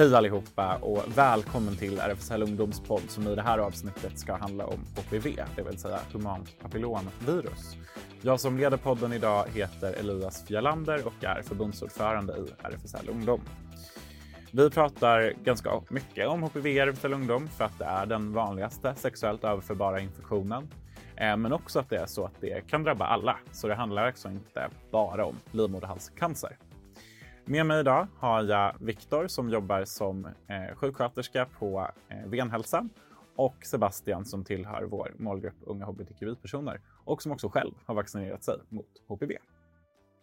Hej allihopa och välkommen till RFSL Ungdomspodd som i det här avsnittet ska handla om HPV, det vill säga humant papillomvirus. Jag som leder podden idag heter Elias Fjellander och är förbundsordförande i RFSL Ungdom. Vi pratar ganska mycket om HPV i RFSL Ungdom för att det är den vanligaste sexuellt överförbara infektionen. Eh, men också att det är så att det kan drabba alla, så det handlar alltså inte bara om livmoderhalscancer. Med mig idag har jag Viktor som jobbar som eh, sjuksköterska på eh, Venhälsa och Sebastian som tillhör vår målgrupp unga hbtqi-personer och som också själv har vaccinerat sig mot HPV.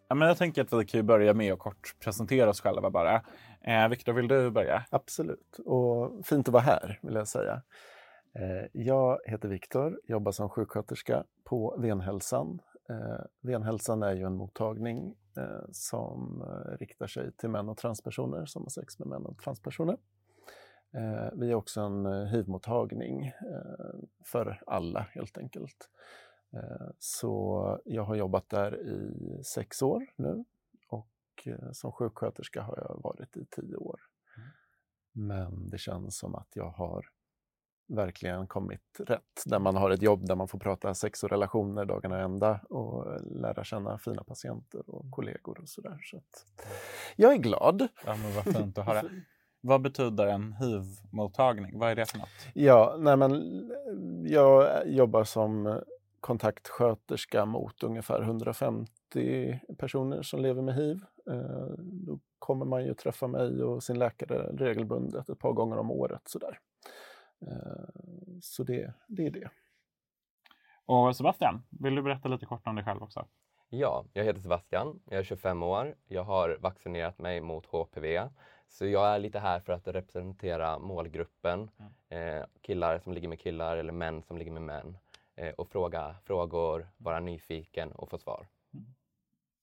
Ja, men jag tänker att vi kan börja med att kort presentera oss själva bara. Eh, Viktor, vill du börja? Absolut, och fint att vara här vill jag säga. Eh, jag heter Viktor, jobbar som sjuksköterska på Venhälsan. Eh, Venhälsan är ju en mottagning som riktar sig till män och transpersoner som har sex med män och transpersoner. Vi är också en hivmottagning för alla helt enkelt. Så jag har jobbat där i sex år nu och som sjuksköterska har jag varit i tio år. Mm. Men det känns som att jag har verkligen kommit rätt. Där man har ett jobb där man får prata sex och relationer dagarna ända och lära känna fina patienter och kollegor och sådär. Så jag är glad. Ja, men vad fint att höra. Vad betyder en hiv-mottagning? Vad är det för något? Ja, nej men, jag jobbar som kontaktsköterska mot ungefär 150 personer som lever med hiv. Eh, då kommer man ju träffa mig och sin läkare regelbundet ett par gånger om året. Sådär. Eh, så det, det är det. Och Sebastian, vill du berätta lite kort om dig själv också? Ja, jag heter Sebastian, jag är 25 år, jag har vaccinerat mig mot HPV. Så jag är lite här för att representera målgruppen, mm. eh, killar som ligger med killar eller män som ligger med män. Eh, och fråga frågor, vara nyfiken och få svar.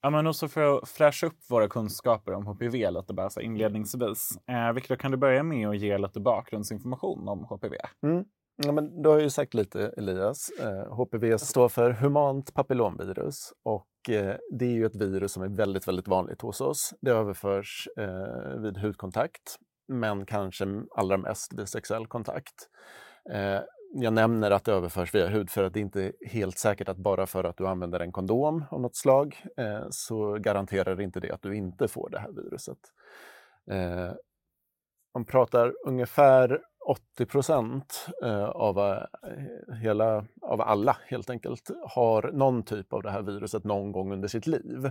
Ja, men också för att fräscha upp våra kunskaper om HPV lite bara så inledningsvis. Eh, Viktor, kan du börja med att ge lite bakgrundsinformation om HPV? Mm. Ja, men du har ju sagt lite, Elias. Eh, HPV står för humant papillomvirus och eh, det är ju ett virus som är väldigt, väldigt vanligt hos oss. Det överförs eh, vid hudkontakt, men kanske allra mest vid sexuell kontakt. Eh, jag nämner att det överförs via hud för att det inte är helt säkert att bara för att du använder en kondom av något slag eh, så garanterar inte det att du inte får det här viruset. Eh, man pratar ungefär 80 procent eh, av, eh, hela, av alla helt enkelt har någon typ av det här viruset någon gång under sitt liv.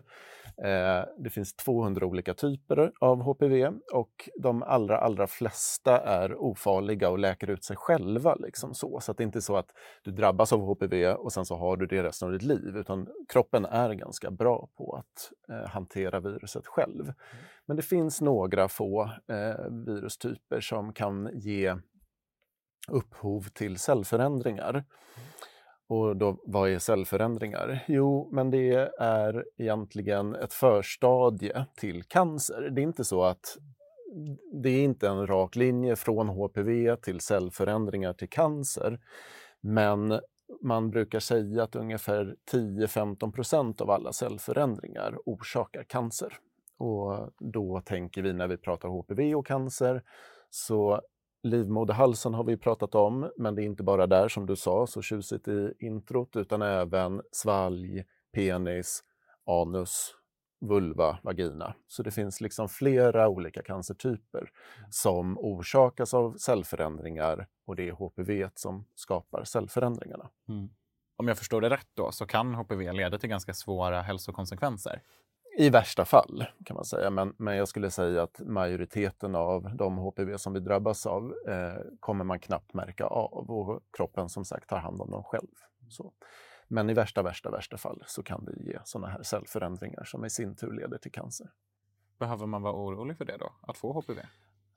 Eh, det finns 200 olika typer av HPV och de allra, allra flesta är ofarliga och läker ut sig själva. Liksom så. så att det är inte så att du drabbas av HPV och sen så har du det resten av ditt liv, utan kroppen är ganska bra på att hantera viruset själv. Mm. Men det finns några få eh, virustyper som kan ge upphov till cellförändringar. Och då, vad är cellförändringar? Jo, men det är egentligen ett förstadie till cancer. Det är inte så att det är inte en rak linje från HPV till cellförändringar till cancer. Men man brukar säga att ungefär 10-15 procent av alla cellförändringar orsakar cancer. Och då tänker vi när vi pratar HPV och cancer, så livmoderhalsen har vi pratat om, men det är inte bara där som du sa så tjusigt i introt, utan även svalg, penis, anus, vulva, vagina. Så det finns liksom flera olika cancertyper som orsakas av cellförändringar och det är HPV som skapar cellförändringarna. Mm. Om jag förstår det rätt då så kan HPV leda till ganska svåra hälsokonsekvenser? I värsta fall kan man säga, men, men jag skulle säga att majoriteten av de HPV som vi drabbas av eh, kommer man knappt märka av och kroppen som sagt tar hand om dem själv. Så. Men i värsta, värsta, värsta fall så kan det ge sådana här cellförändringar som i sin tur leder till cancer. Behöver man vara orolig för det då, att få HPV?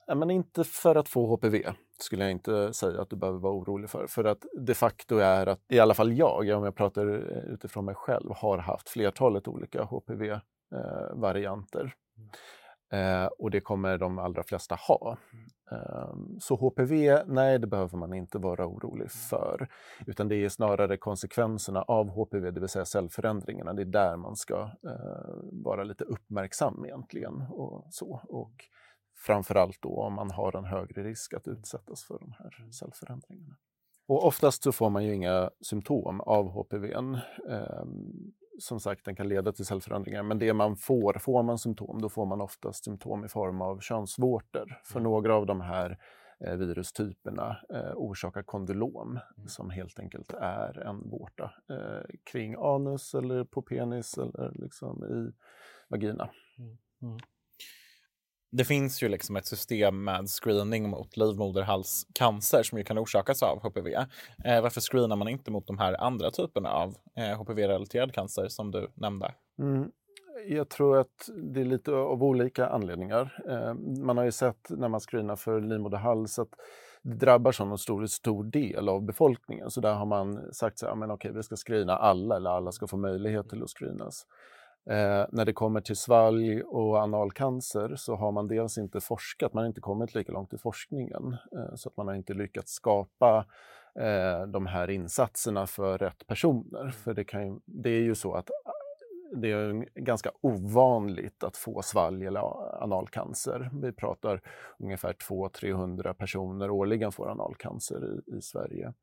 Ja, men inte för att få HPV skulle jag inte säga att du behöver vara orolig för. För att de facto är att i alla fall jag, om jag pratar utifrån mig själv, har haft flertalet olika HPV eh, varianter. Eh, och det kommer de allra flesta ha. Eh, så HPV, nej det behöver man inte vara orolig för. Utan det är snarare konsekvenserna av HPV, det vill säga cellförändringarna. Det är där man ska eh, vara lite uppmärksam egentligen. Och så. Och framförallt då om man har en högre risk att utsättas för de här cellförändringarna. Och oftast så får man ju inga symptom av HPV. Som sagt, den kan leda till cellförändringar, men det man får, får man symptom, då får man oftast symptom i form av könsvårtor. För mm. några av de här eh, virustyperna eh, orsakar kondylom, mm. som helt enkelt är en vårta eh, kring anus eller på penis eller liksom i vagina. Mm det finns ju liksom ett system med screening mot livmoderhalscancer som ju kan orsakas av HPV. Eh, varför screenar man inte mot de här andra typerna av eh, HPV-relaterad cancer som du nämnde? Mm. Jag tror att det är lite av olika anledningar. Eh, man har ju sett när man screenar för livmoderhals att det drabbar som en stor, stor del av befolkningen. Så där har man sagt att ja, vi ska screena alla eller alla ska få möjlighet till att screenas. Eh, när det kommer till svalg och analcancer så har man dels inte forskat, man har inte kommit lika långt i forskningen, eh, så att man har inte lyckats skapa eh, de här insatserna för rätt personer. För det, kan, det är ju så att eh, det är ganska ovanligt att få svalg eller analcancer. Vi pratar ungefär 200-300 personer årligen får analcancer i, i Sverige.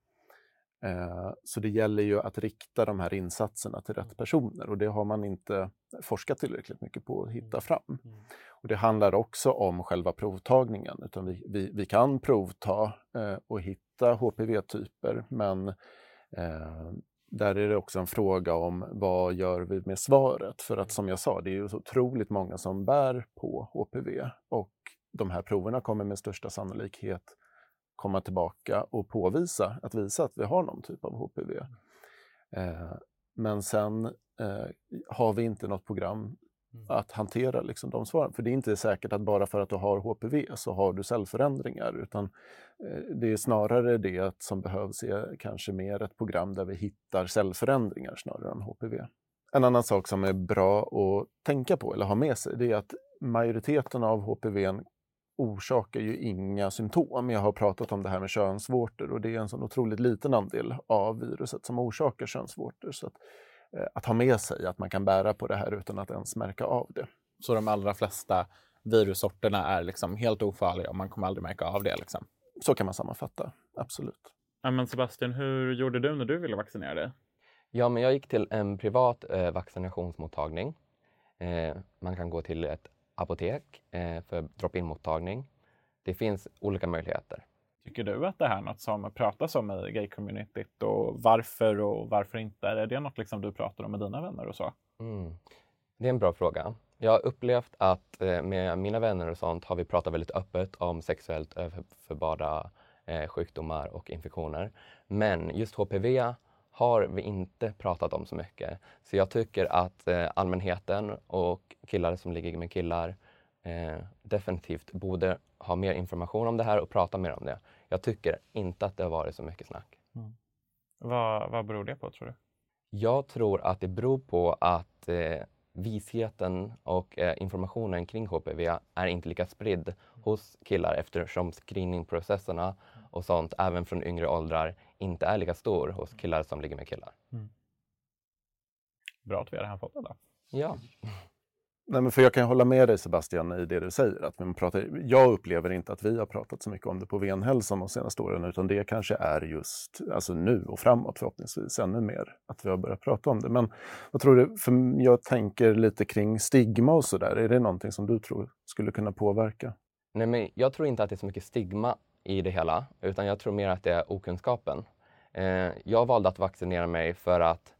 Eh, så det gäller ju att rikta de här insatserna till rätt personer och det har man inte forskat tillräckligt mycket på att hitta mm. fram. Mm. Och det handlar också om själva provtagningen, utan vi, vi, vi kan provta eh, och hitta HPV-typer men eh, där är det också en fråga om vad gör vi med svaret? För att som jag sa, det är ju så otroligt många som bär på HPV och de här proverna kommer med största sannolikhet komma tillbaka och påvisa, att visa att vi har någon typ av HPV. Eh, men sen eh, har vi inte något program mm. att hantera liksom, de svaren. För det är inte säkert att bara för att du har HPV så har du cellförändringar, utan eh, det är snarare det som behövs är kanske mer ett program där vi hittar cellförändringar snarare än HPV. En annan sak som är bra att tänka på eller ha med sig, det är att majoriteten av HPV orsakar ju inga symptom. Jag har pratat om det här med könsvårtor och det är en sån otroligt liten andel av viruset som orsakar könsvårtor. Så att, eh, att ha med sig att man kan bära på det här utan att ens märka av det. Så de allra flesta virussorterna är liksom helt ofarliga och man kommer aldrig märka av det? Liksom. Så kan man sammanfatta, absolut. Ja, men Sebastian, hur gjorde du när du ville vaccinera dig? Ja, men jag gick till en privat eh, vaccinationsmottagning. Eh, man kan gå till ett apotek eh, för drop-in-mottagning. Det finns olika möjligheter. Tycker du att det här är något som pratas om i gay-communityt och varför och varför inte? Är det något liksom du pratar om med dina vänner och så? Mm. Det är en bra fråga. Jag har upplevt att eh, med mina vänner och sånt har vi pratat väldigt öppet om sexuellt överförbara eh, sjukdomar och infektioner. Men just HPV har vi inte pratat om så mycket. Så jag tycker att eh, allmänheten och killar som ligger med killar eh, definitivt borde ha mer information om det här och prata mer om det. Jag tycker inte att det har varit så mycket snack. Mm. Vad, vad beror det på tror du? Jag tror att det beror på att eh, visheten och eh, informationen kring HPV är inte lika spridd hos killar eftersom screeningprocesserna och sånt, även från yngre åldrar, inte är lika stor hos killar som ligger med killar. Mm. Bra att vi har det här fått då. Ja. Nej, men för jag kan hålla med dig Sebastian i det du säger. Att vi pratar, jag upplever inte att vi har pratat så mycket om det på venhälsan de senaste åren utan det kanske är just alltså nu och framåt förhoppningsvis ännu mer att vi har börjat prata om det. Men vad tror du, för jag tänker lite kring stigma och så där. Är det någonting som du tror skulle kunna påverka? Nej, men jag tror inte att det är så mycket stigma i det hela utan jag tror mer att det är okunskapen. Eh, jag valde att vaccinera mig för att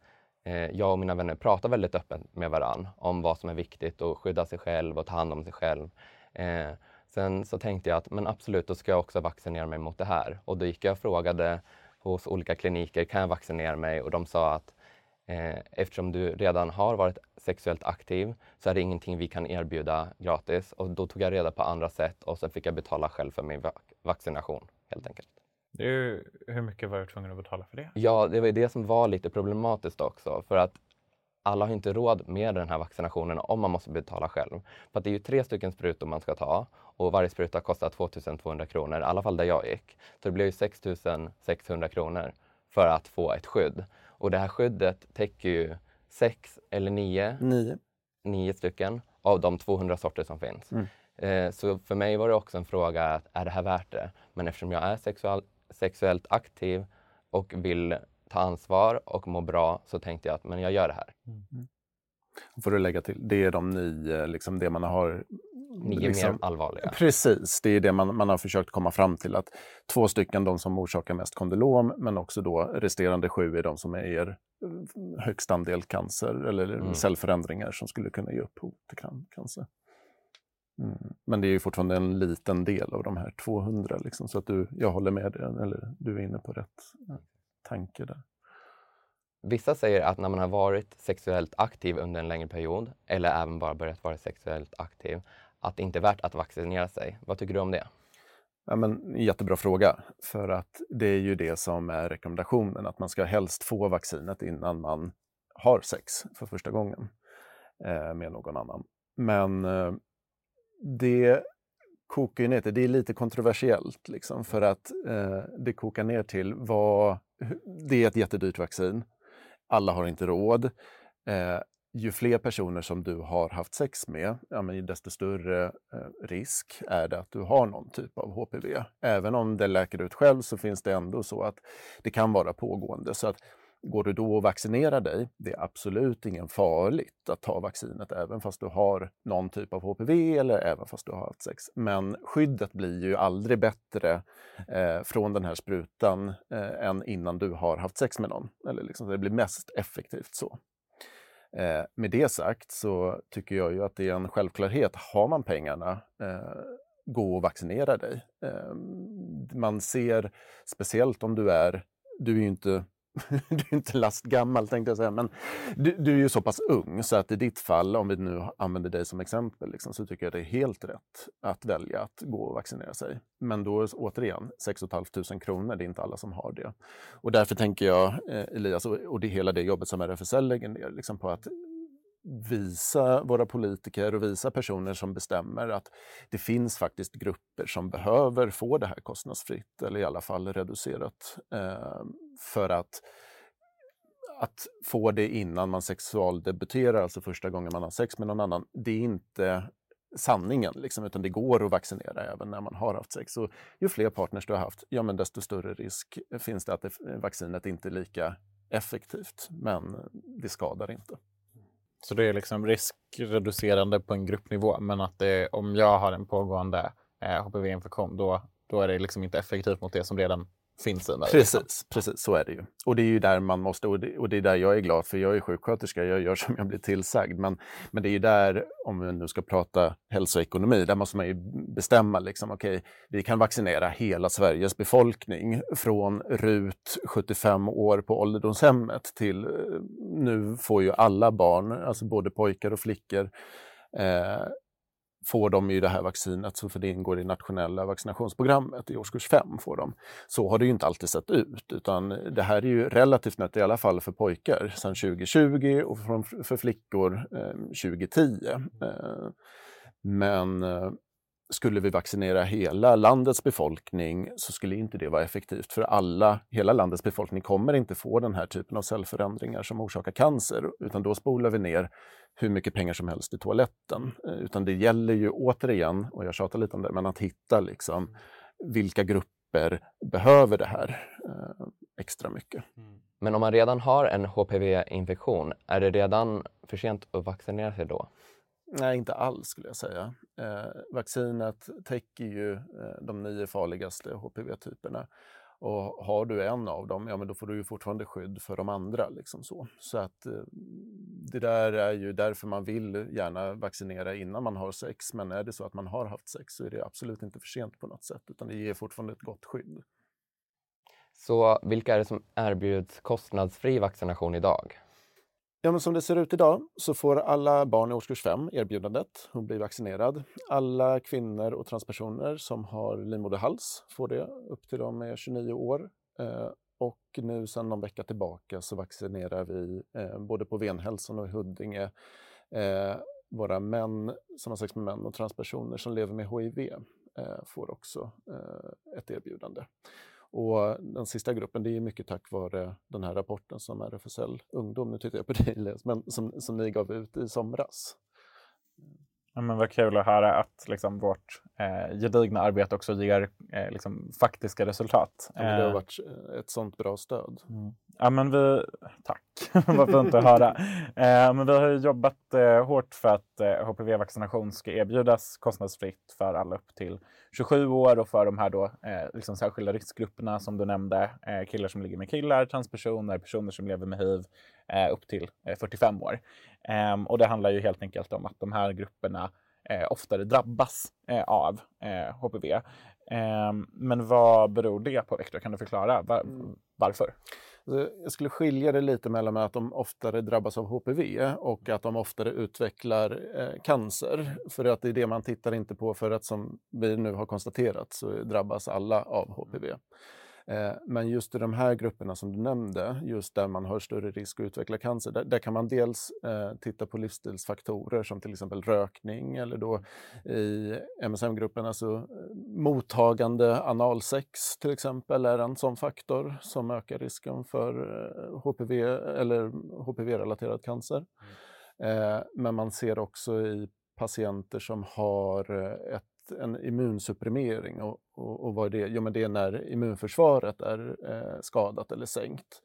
eh, jag och mina vänner pratar väldigt öppet med varann om vad som är viktigt och skydda sig själv och ta hand om sig själv. Eh, sen så tänkte jag att men absolut, då ska jag också vaccinera mig mot det här. Och då gick jag och frågade hos olika kliniker, kan jag vaccinera mig? Och de sa att eh, eftersom du redan har varit sexuellt aktiv så är det ingenting vi kan erbjuda gratis. Och då tog jag reda på andra sätt och så fick jag betala själv för min vaccination helt enkelt. Det är hur mycket var du tvungen att betala för det? Ja, det var det som var lite problematiskt också. För att alla har inte råd med den här vaccinationen om man måste betala själv. För det är ju tre stycken sprutor man ska ta och varje spruta kostar 2200 kronor, i alla fall där jag gick. Så det blir ju 6600 kronor för att få ett skydd. Och det här skyddet täcker ju sex eller nio, nio. nio stycken av de 200 sorter som finns. Mm. Eh, så för mig var det också en fråga, att, är det här värt det? Men eftersom jag är sexual, sexuellt aktiv och vill ta ansvar och må bra så tänkte jag att men jag gör det här. Mm. Får du lägga till, det är de nio, liksom det man har Nio liksom, mer allvarliga. Precis, det är det man, man har försökt komma fram till. att Två stycken de som orsakar mest kondylom, men också då resterande sju är de som är eh, högst andel cancer eller mm. cellförändringar som skulle kunna ge upphov till cancer. Mm. Men det är ju fortfarande en liten del av de här 200, liksom, så att du, jag håller med dig, eller du är inne på rätt tanke där. Vissa säger att när man har varit sexuellt aktiv under en längre period, eller även bara börjat vara sexuellt aktiv, att det inte är värt att vaccinera sig. Vad tycker du om det? Ja, men, jättebra fråga, för att det är ju det som är rekommendationen, att man ska helst få vaccinet innan man har sex för första gången eh, med någon annan. Men eh, det kokar ju ner till, det är lite kontroversiellt, liksom, för att eh, det kokar ner till vad, det är ett jättedyrt vaccin, alla har inte råd. Eh, ju fler personer som du har haft sex med, ja, men desto större eh, risk är det att du har någon typ av HPV. Även om det läker ut själv så finns det ändå så att det kan vara pågående. Så att går du då och vaccinerar dig, det är absolut ingen farligt att ta vaccinet även fast du har någon typ av HPV eller även fast du har haft sex. Men skyddet blir ju aldrig bättre eh, från den här sprutan eh, än innan du har haft sex med någon. Eller liksom, det blir mest effektivt så. Eh, med det sagt så tycker jag ju att det är en självklarhet. Har man pengarna, eh, gå och vaccinera dig. Eh, man ser, speciellt om du är, du är ju inte du är inte lastgammal tänkte jag säga, men du, du, är ju så pass ung så att i ditt fall, om vi nu använder dig som exempel, liksom, så tycker jag det är helt rätt att välja att gå och vaccinera sig. Men då återigen, 6 500 kronor, det är inte alla som har det. Och därför tänker jag, eh, Elias, och, och det hela det jobbet som RFSL lägger ner, liksom på att visa våra politiker och visa personer som bestämmer att det finns faktiskt grupper som behöver få det här kostnadsfritt eller i alla fall reducerat eh, för att att få det innan man sexualdebuterar, alltså första gången man har sex med någon annan, det är inte sanningen, liksom, utan det går att vaccinera även när man har haft sex. Och ju fler partners du har haft, ja, men desto större risk finns det att det, vaccinet inte är lika effektivt, men det skadar inte. Så det är liksom riskreducerande på en gruppnivå, men att det, om jag har en pågående eh, HPV-infektion, då, då är det liksom inte effektivt mot det som redan finns en. Liksom. Precis, precis, så är det ju. Och det är ju där man måste, och det, och det är där jag är glad, för jag är sjuksköterska, jag gör som jag blir tillsagd. Men, men det är ju där, om vi nu ska prata hälsoekonomi, där måste man ju bestämma, liksom, okej, okay, vi kan vaccinera hela Sveriges befolkning från RUT 75 år på ålderdomshemmet till, eh, nu får ju alla barn, alltså både pojkar och flickor, eh, får de ju det här vaccinet, för det ingår i nationella vaccinationsprogrammet. I årskurs 5 får de. Så har det ju inte alltid sett ut, utan det här är ju relativt nytt, i alla fall för pojkar, sedan 2020 och för flickor eh, 2010. Eh, men eh, skulle vi vaccinera hela landets befolkning så skulle inte det vara effektivt för alla, hela landets befolkning kommer inte få den här typen av cellförändringar som orsakar cancer, utan då spolar vi ner hur mycket pengar som helst i toaletten. Eh, utan det gäller ju återigen, och jag tjatar lite om det, men att hitta liksom vilka grupper behöver det här eh, extra mycket. Mm. Men om man redan har en HPV-infektion, är det redan för sent att vaccinera sig då? Nej, inte alls skulle jag säga. Eh, vaccinet täcker ju eh, de nio farligaste HPV-typerna. Och har du en av dem, ja men då får du ju fortfarande skydd för de andra. Liksom så. så att eh, det där är ju därför man vill gärna vaccinera innan man har sex. Men är det så att man har haft sex så är det absolut inte för sent på något sätt, utan det ger fortfarande ett gott skydd. Så vilka är det som erbjuds kostnadsfri vaccination idag? Ja, men som det ser ut idag så får alla barn i årskurs 5 erbjudandet att bli vaccinerad. Alla kvinnor och transpersoner som har livmoderhals får det upp till de är 29 år. Eh, och nu sedan någon vecka tillbaka så vaccinerar vi eh, både på Venhälsan och i Huddinge eh, våra män som har sex med män och transpersoner som lever med HIV får också ett erbjudande. Och den sista gruppen, det är mycket tack vare den här rapporten som RFSL Ungdom, nu tittar jag på dig men som, som ni gav ut i somras. Ja, men vad kul att höra att liksom, vårt eh, gedigna arbete också ger eh, liksom, faktiska resultat. Ja, det har varit ett sånt bra stöd. Mm. Ja, men vi... Tack, vad fint att höra. Eh, men vi har jobbat eh, hårt för att eh, HPV-vaccination ska erbjudas kostnadsfritt för alla upp till 27 år och för de här då, eh, liksom särskilda riskgrupperna som du nämnde. Eh, killar som ligger med killar, transpersoner, personer som lever med hiv eh, upp till 45 år. Ehm, och det handlar ju helt enkelt om att de här grupperna oftare drabbas av HPV. Ehm, men vad beror det på, Viktor? Kan du förklara var, mm. varför? Jag skulle skilja det lite mellan att de oftare drabbas av HPV och att de oftare utvecklar eh, cancer. För att det är det man tittar inte på för att som vi nu har konstaterat så drabbas alla av HPV. Eh, men just i de här grupperna som du nämnde, just där man har större risk att utveckla cancer, där, där kan man dels eh, titta på livsstilsfaktorer som till exempel rökning eller då i MSM-gruppen, alltså eh, mottagande analsex till exempel är en sån faktor som ökar risken för HPV eller HPV-relaterad cancer. Mm. men man ser också i patienter som har ett en immunsupprimering. Och, och, och, vad är det? Jo, men det är när immunförsvaret är eh, skadat eller sänkt.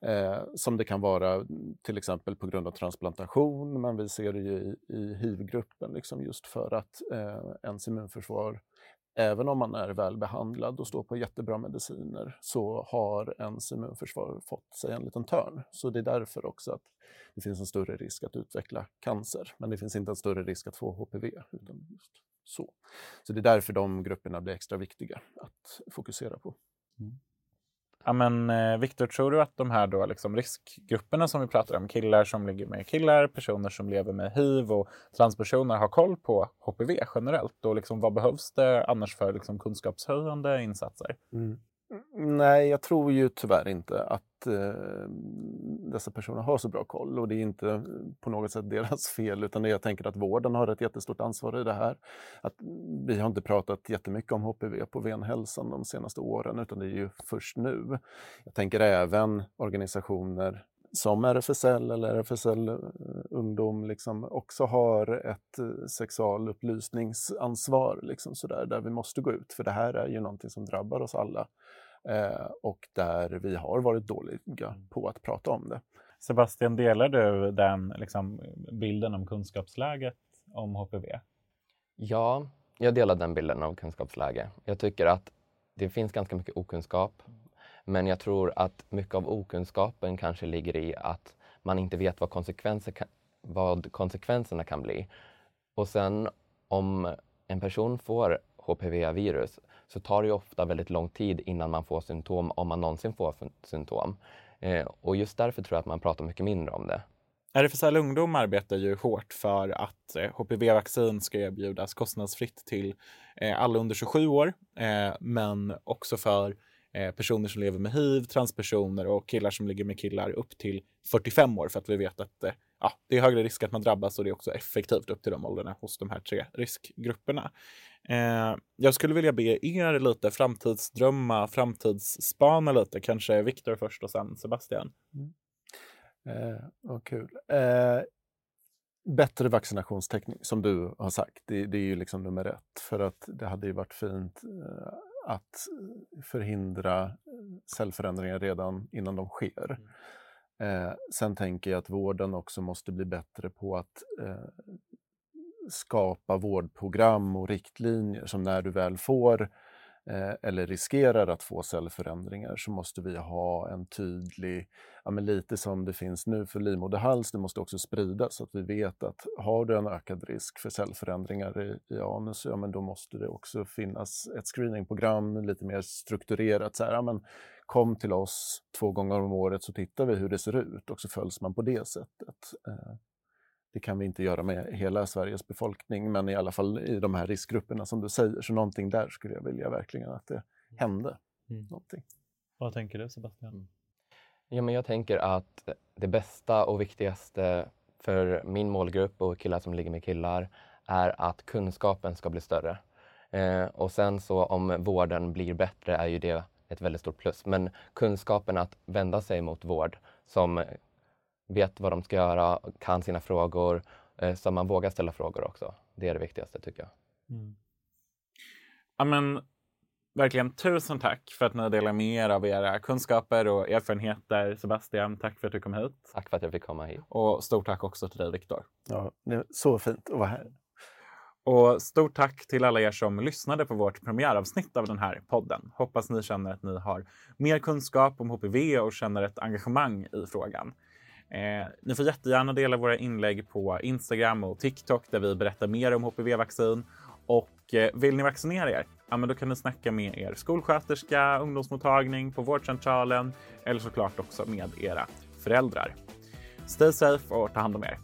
Eh, som det kan vara till exempel på grund av transplantation, men vi ser det ju i, i hiv-gruppen liksom just för att eh, ens immunförsvar Även om man är väl behandlad och står på jättebra mediciner så har ens immunförsvar fått sig en liten törn. Så det är därför också att det finns en större risk att utveckla cancer. Men det finns inte en större risk att få HPV. Utan just så. så det är därför de grupperna blir extra viktiga att fokusera på. Mm. Ja, men, eh, Viktor, tror du att de här då, liksom, riskgrupperna som vi pratar om, killar som ligger med killar, personer som lever med hiv och transpersoner har koll på HPV generellt? Och liksom, vad behövs det annars för liksom, kunskapshöjande insatser? Mm. Nej, jag tror ju tyvärr inte att eh, dessa personer har så bra koll och det är inte på något sätt deras fel utan jag tänker att vården har ett jättestort ansvar i det här. Att vi har inte pratat jättemycket om HPV på venhälsan de senaste åren utan det är ju först nu. Jag tänker även organisationer som RFSL eller RFSL eh, Ungdom liksom också har ett eh, sexualupplysningsansvar liksom sådär, där vi måste gå ut för det här är ju någonting som drabbar oss alla eh, och där vi har varit dåliga mm. på att prata om det. Sebastian, delar du den liksom, bilden om kunskapsläget om HPV? Ja, jag delar den bilden av kunskapsläge. Jag tycker att det finns ganska mycket okunskap. Men jag tror att mycket av okunskapen kanske ligger i att man inte vet vad, konsekvenser kan, vad konsekvenserna kan bli. Och sen om en person får HPV-virus så tar det ofta väldigt lång tid innan man får symptom, om man någonsin får symptom. Eh, och just därför tror jag att man pratar mycket mindre om det. RFSL Ungdom arbetar ju hårt för att eh, HPV-vaccin ska erbjudas kostnadsfritt till eh, alla under 27 år, eh, men också för eh, personer som lever med hiv, transpersoner och killar som ligger med killar upp till 45 år för att vi vet att eh, ja, det är högre risk att man drabbas och det är också effektivt upp till de åldrarna hos de här tre riskgrupperna. Eh, jag skulle vilja be er lite framtidsdrömma, framtidsspana lite, kanske Viktor först och sen Sebastian. Mm. Eh, vad kul. Eh, bättre vaccinationstäckning, som du har sagt, det, det, är ju liksom nummer ett. För att det hade ju varit fint eh, att förhindra cellförändringar redan innan de sker. Mm. Eh, sen tänker jag att vården också måste bli bättre på att eh, skapa vårdprogram och riktlinjer som när du väl får eh, Eh, eller riskerar att få cellförändringar så måste vi ha en tydlig, ja, men lite som det finns nu för livmoderhals, det måste också spridas så att vi vet att har du en ökad risk för cellförändringar i, i anus, ja men då måste det också finnas ett screeningprogram lite mer strukturerat. Så här, ja, men kom till oss två gånger om året så tittar vi hur det ser ut och så följs man på det sättet. Eh, det kan vi inte göra med hela Sveriges befolkning, men i alla fall i de här riskgrupperna som du säger. Så någonting där skulle jag vilja verkligen att det hände. Mm. Någonting. Vad tänker du Sebastian? Mm. Ja, men jag tänker att det bästa och viktigaste för min målgrupp och killar som ligger med killar är att kunskapen ska bli större. Eh, och sen så om vården blir bättre är ju det ett väldigt stort plus. Men kunskapen att vända sig mot vård som vet vad de ska göra, kan sina frågor, Eh, så man vågar ställa frågor också. Det är det viktigaste tycker jag. Mm. Ja, men, verkligen tusen tack för att ni delar med er av era kunskaper och erfarenheter. Sebastian, tack för att du kom hit. Tack för att jag fick komma hit. Och stort tack också till dig, Viktor. Ja, det är så fint att vara här. Och stort tack till alla er som lyssnade på vårt premiäravsnitt av den här podden. Hoppas ni känner att ni har mer kunskap om HPV och känner ett engagemang i frågan. Eh, ni får jättegärna dela våra inlägg på Instagram och TikTok där vi berättar mer om HPV-vaccin. Och eh, vill ni vaccinera er? Ja, men då kan ni snacka med er skolsköterska, ungdomsmottagning, på vårdcentralen eller såklart också med era föräldrar. Stay safe och ta hand om er.